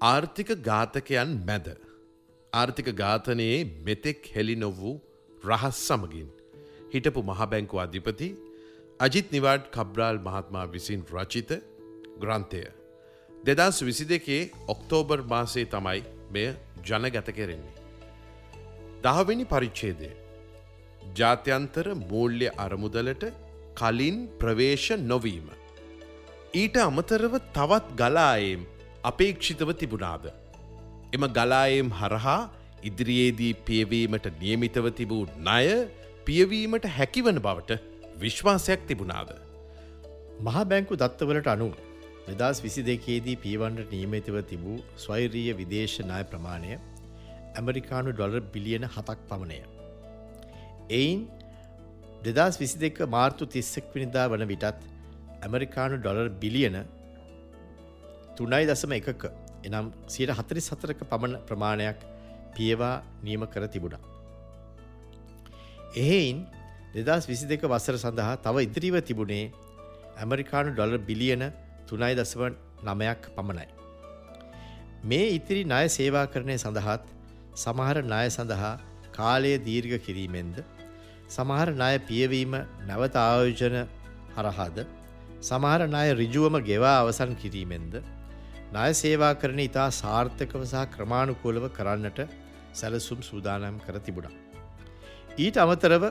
ආර්ථික ඝාතකයන් මැද. ආර්ථික ඝාතනයේ මෙතෙක් හෙළි නොවූ රහස් සමගින්. හිටපු මහබැංකු අධිපති අජිත් නිවාඩ් කබ්‍රාල් මහත්මා විසින් රචිත ග්‍රන්ථය. දෙදස් විසි දෙකේ ඔක්තෝබර් මාසේ තමයි මෙය ජනගත කෙරෙන්නේ. දහවෙනි පරිච්චේදය ජාත්‍යන්තර මූල්්‍ය අරමුදලට කලින් ප්‍රවේශ නොවීම. ඊට අමතරව තවත් ගලායම් අපේක්ෂිතව තිබුණාද. එම ගලායම් හරහා ඉදිරියේදී පියවීමට නියමිතව තිබූ ණය පියවීමට හැකිවන බවට විශ්වාසයක් තිබුණාද. මහා බැංකු දත්තවලට අනුව දෙදස් විසි දෙකේදී පීවන්ට නියමිතව තිබූ ස්වෛරීය විදේශ නාය ප්‍රමාණය ඇමරිකානු ඩොලර් බිලියන හතක් පමණය. එයින් දෙදස් විසි දෙක මාර්තු තිස්සෙක් විනිදා වන විටත් ඇමරිකානු ඩොලර් බිලියන තුනයි දසම එකක එනම් සියට හතරි සතරක පමණ ප්‍රමාණයක් පියවා නියම කර තිබුණා. එහෙයින් දෙදස් විසි දෙක වසර සඳහා තව ඉදිරිව තිබුණේ ඇමරිකානු ඩොලර් බිලියන තුනයි දසව නමයක් පමණයි. මේ ඉතිරි ණය සේවා කරණය සඳහාත් සමහර ණය සඳහා කාලය දීර්ඝ කිරීමෙන්ද සමහර ණය පියවීම නැවත ආයෝජන හරහාද සමහර ණය රිජුවම ගෙවා අවසන් කිරීමෙන්ද ණය සේවා කරන ඉතා සාර්ථකව සහ ක්‍රමාණුකූලව කරන්නට සැලසුම් සූදානම් කර තිබුණා. ඊට අමතරව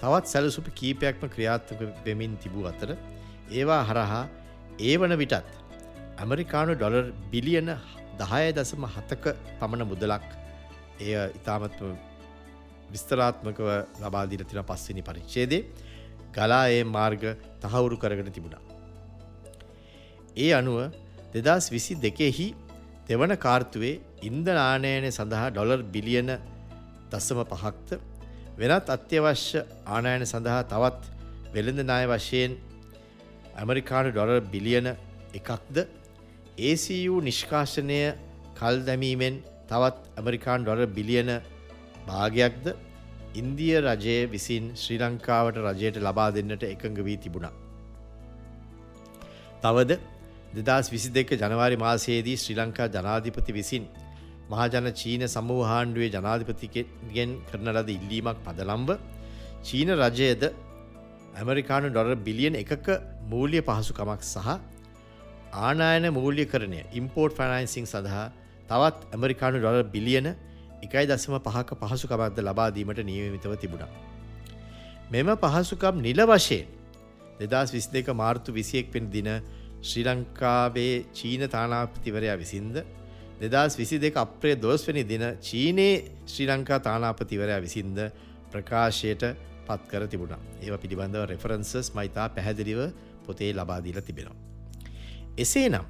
තවත් සැලසුප කීපයක්ම ක්‍රියාත්මක වෙමින් තිබූ අතර ඒවා හරහා ඒ වන විටත් ඇමරිකානු ඩොලර් බිලියන දහය දසම හතක පමණ මුදලක් එය ඉතාමත්ම විස්තරාත්මකව ලබාදීල තින පස්සිනි පරිච්චේදේ ගලා ඒ මාර්ග තහවුරු කරගෙන තිබුණා. ඒ අනුව දෙදස් විසි දෙකෙහි දෙවන කාර්තුවේ ඉන්ද නානයනය සඳහා ඩොලර් බිලියන දස්සම පහක්ත වෙනත් අත්‍යවශ්‍ය ආනයන සඳහා තවත් වෙළඳ නාය වශයෙන් ඇමරිකානු ඩොලර් බිලියන එකක්ද ACU නිෂ්කාශනය කල් දැමීමෙන් තවත් ඇමරිකාන් ඩොලර් බිලියන භාගයක්ද ඉන්දිය රජය විසින් ශ්‍රී ලංකාවට රජයට ලබා දෙන්නට එකඟ වී තිබුණා. තවද දෙදස් විසි දෙක ජනවාරි මාසයේදී ශ්‍රී ලංකා ජනාධිපති විසින් මහජන චීන සමූහාණ්ඩුවේ ජනාධිපතිගෙන් කරන ලද ඉල්ලීමක් පදලම්බ චීන රජයද ඇමරිකානු ඩොර් බිලියන් එකක මූල්‍ය පහසුකමක් සහ ආනායන මූල්‍ය කරණය ඉම්පෝර්ට් ෆනයින්සිං සඳහා තවත් ඇමරිකානු ඩොලර් බිලියන එකයි දසම පහක පහසුකමක්ද ලබාදීමට නියමිතව තිබුණා. මෙම පහසුකම් නිල වශයෙන් දෙදස් විස් දෙක මාර්තු විසියෙක් පෙන් දින ශ්‍රී ලංකාවේ චීන තානාපතිවරයා විසින්ද දෙදස් විසි දෙක අප්‍රේ දෝස්වනි දින චීනයේ ශ්‍රී ලංකා තානාපතිවරයා විසින්ද ප්‍රකාශයට පත් කර තිබුණා ඒව පිළිබඳව රෙෆරන්සස් මයිතා පැහැදිලිව පොතේ ලබාදීල තිබෙනවා. එසේ නම්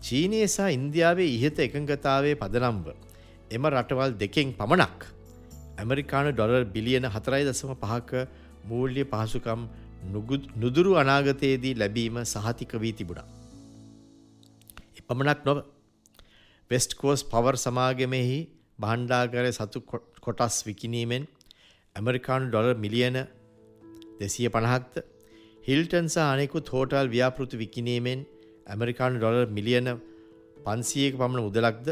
චීනය සහ ඉන්දියාවේ ඉහත එකඟතාවේ පදනම්ව එම රටවල් දෙකෙන් පමණක් ඇමරිකානු ඩොලර් බිලියන හතරයි දසම පහක මූල්්‍ය පහසුකම් නුදුරු අනාගතයේදී ලැබීම සහතික වී තිබුණා. එපමණක් නොව වෙස්ට්කෝස් පවර් සමාගමෙහි බහන්්ඩාගරය සතු කොටස් විකිනීමෙන් ඇමරිකානු ඩොලර් මිලියන දෙසිය පණහක්ද හිල්ටන්ස අනෙකුත් හෝටල් ව්‍යාපෘති විකිනීමෙන් ඇමරිකානු ඩොලර් මිලියන පන්සියක පමණ මුදලක්ද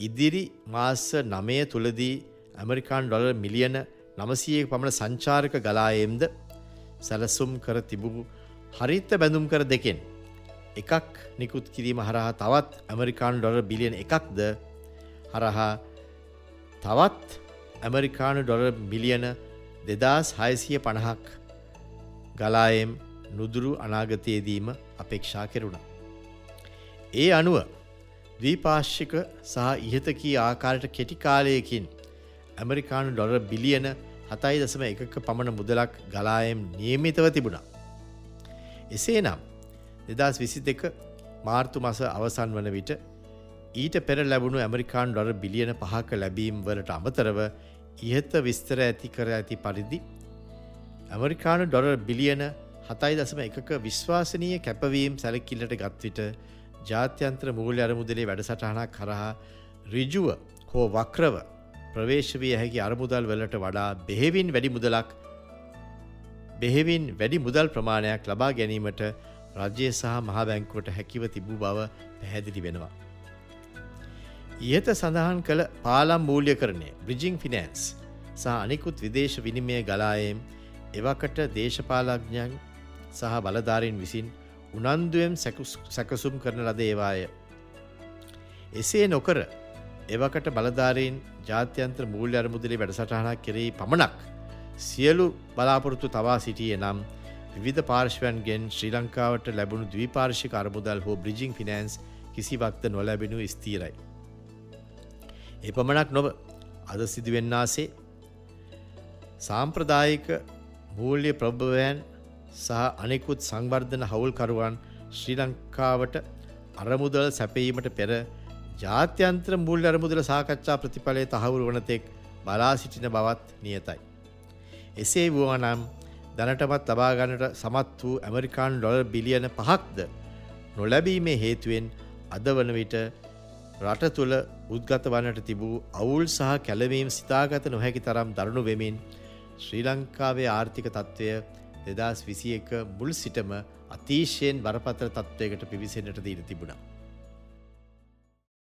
ඉදිරි මාස නමය තුළදී ඇමරිකාන් ඩොලර් මිලියන නමසයක පමණ සංචාරක ගලායම්ද සැලසුම් කර තිබූ හරිත්ත බැඳුම් කර දෙකෙන් එකක් නිකුත් කිරීම හරහා තවත් ඇමරිකානු ඩොලර් බිලියන එකක්ද හරහා තවත් ඇමරිකානු ඩොලර් මිලියන දෙදස් හයසිය පණහක් ගලායම් නුදුරු අනාගතයේදීම අපේක්ෂා කෙරුණ. ඒ අනුව ද්වීපාශ්ෂික සහ ඉහතකී ආකාරයට කෙටිකාලයකින් ඇමරිකානු ඩොලර් බිලියන හතයි දසම එකක පමණ මුදලක් ගලායම් නියමිතව තිබුණා. එසේ නම් දෙදස් විසි දෙක මාර්තු මස අවසන් වන විට ඊට පෙර ලැබුණු ඇමරිකාන් ඩොර බිලියන පහක ලැබීම් වලට අමතරව ඉහත විස්තර ඇති කර ඇති පරිදි ඇමරිකානු ඩොරර් බිලියන හතයි දසම එකක විශ්වාසනීය කැපවීම් සැලකිල්ලට ගත්විට ජාත්‍යන්ත්‍ර මූල්‍ය අරමුදලේ වැඩසටහනක් කරහා රිජුව හෝ වක්‍රව ප්‍රවේශවී හැකි අරමුදල් වලට වඩා බෙහෙවින් වැඩි මුදලක් බෙහෙවින් වැඩි මුදල් ප්‍රමාණයක් ලබා ගැනීමට රජය සහ මහබැංකුවට හැකිව තිබූ බව පැහැදිලි වෙනවා. ඉහත සඳහන් කළ පාලම් මූල්‍ය කරණය බ්‍රිජිං ෆිනන්ස් සහ අනිකුත් විදේශ විනිමය ගලායම් එවකට දේශපාලඥයන් සහ බලධාරීන් විසින් උනන්දුවෙන් සැකසුම් කරන ලද ඒවාය. එසේ නොකර එවකට බලධාරීන් ජාත්‍යන්ත්‍ර මූල්‍ය අරමුදලේ වැඩසටහනක් කෙරෙහි පමණක් සියලු බලාපොරොත්තු තවා සිටිය නම් විධ පාර්ශ්වයන්ගෙන් ශ්‍රී ලංකාවට ලැබුණු දවිපාර්ශික අරමුදල් හෝ බ්‍රිජිං ෆිනන්ස් කිසිවක්ත නොලැබෙනු ස්තීරයි. එපමණක් නොව අද සිදුවෙන්නාසේ සාම්ප්‍රදායික මූල්‍ය ප්‍රභවයන් සහ අනෙකුත් සංවර්ධන හවුල්කරුවන් ශ්‍රී ලංකාවට අරමුදල් සැපීමට පෙර ජාත්‍යන්ත්‍ර මුල් අරමුදල සාකච්ඡා ප්‍රතිඵලය තහවුරු වනතෙක් බලා සිටින බවත් නියතයි. එසේ වුවනම් දැනටමත් ලබාගන්නට සමත් වූ ඇමරිකාන් ඩොල බිලියන පහක්ද නොලැබීමේ හේතුවෙන් අද වන විට රට තුළ උද්ගත වන්නට තිබූ අවුල් සහ කැලවීම් සිතාගත නොහැකි තරම් දරුණු වෙමින් ශ්‍රී ලංකාවේ ආර්ථික තත්ත්වය දෙදස් විසි එක මුල් සිටම අතිශයෙන් බරපතර තත්ත්වයකට පිවිසෙන්න්නට දීර තිබුණා.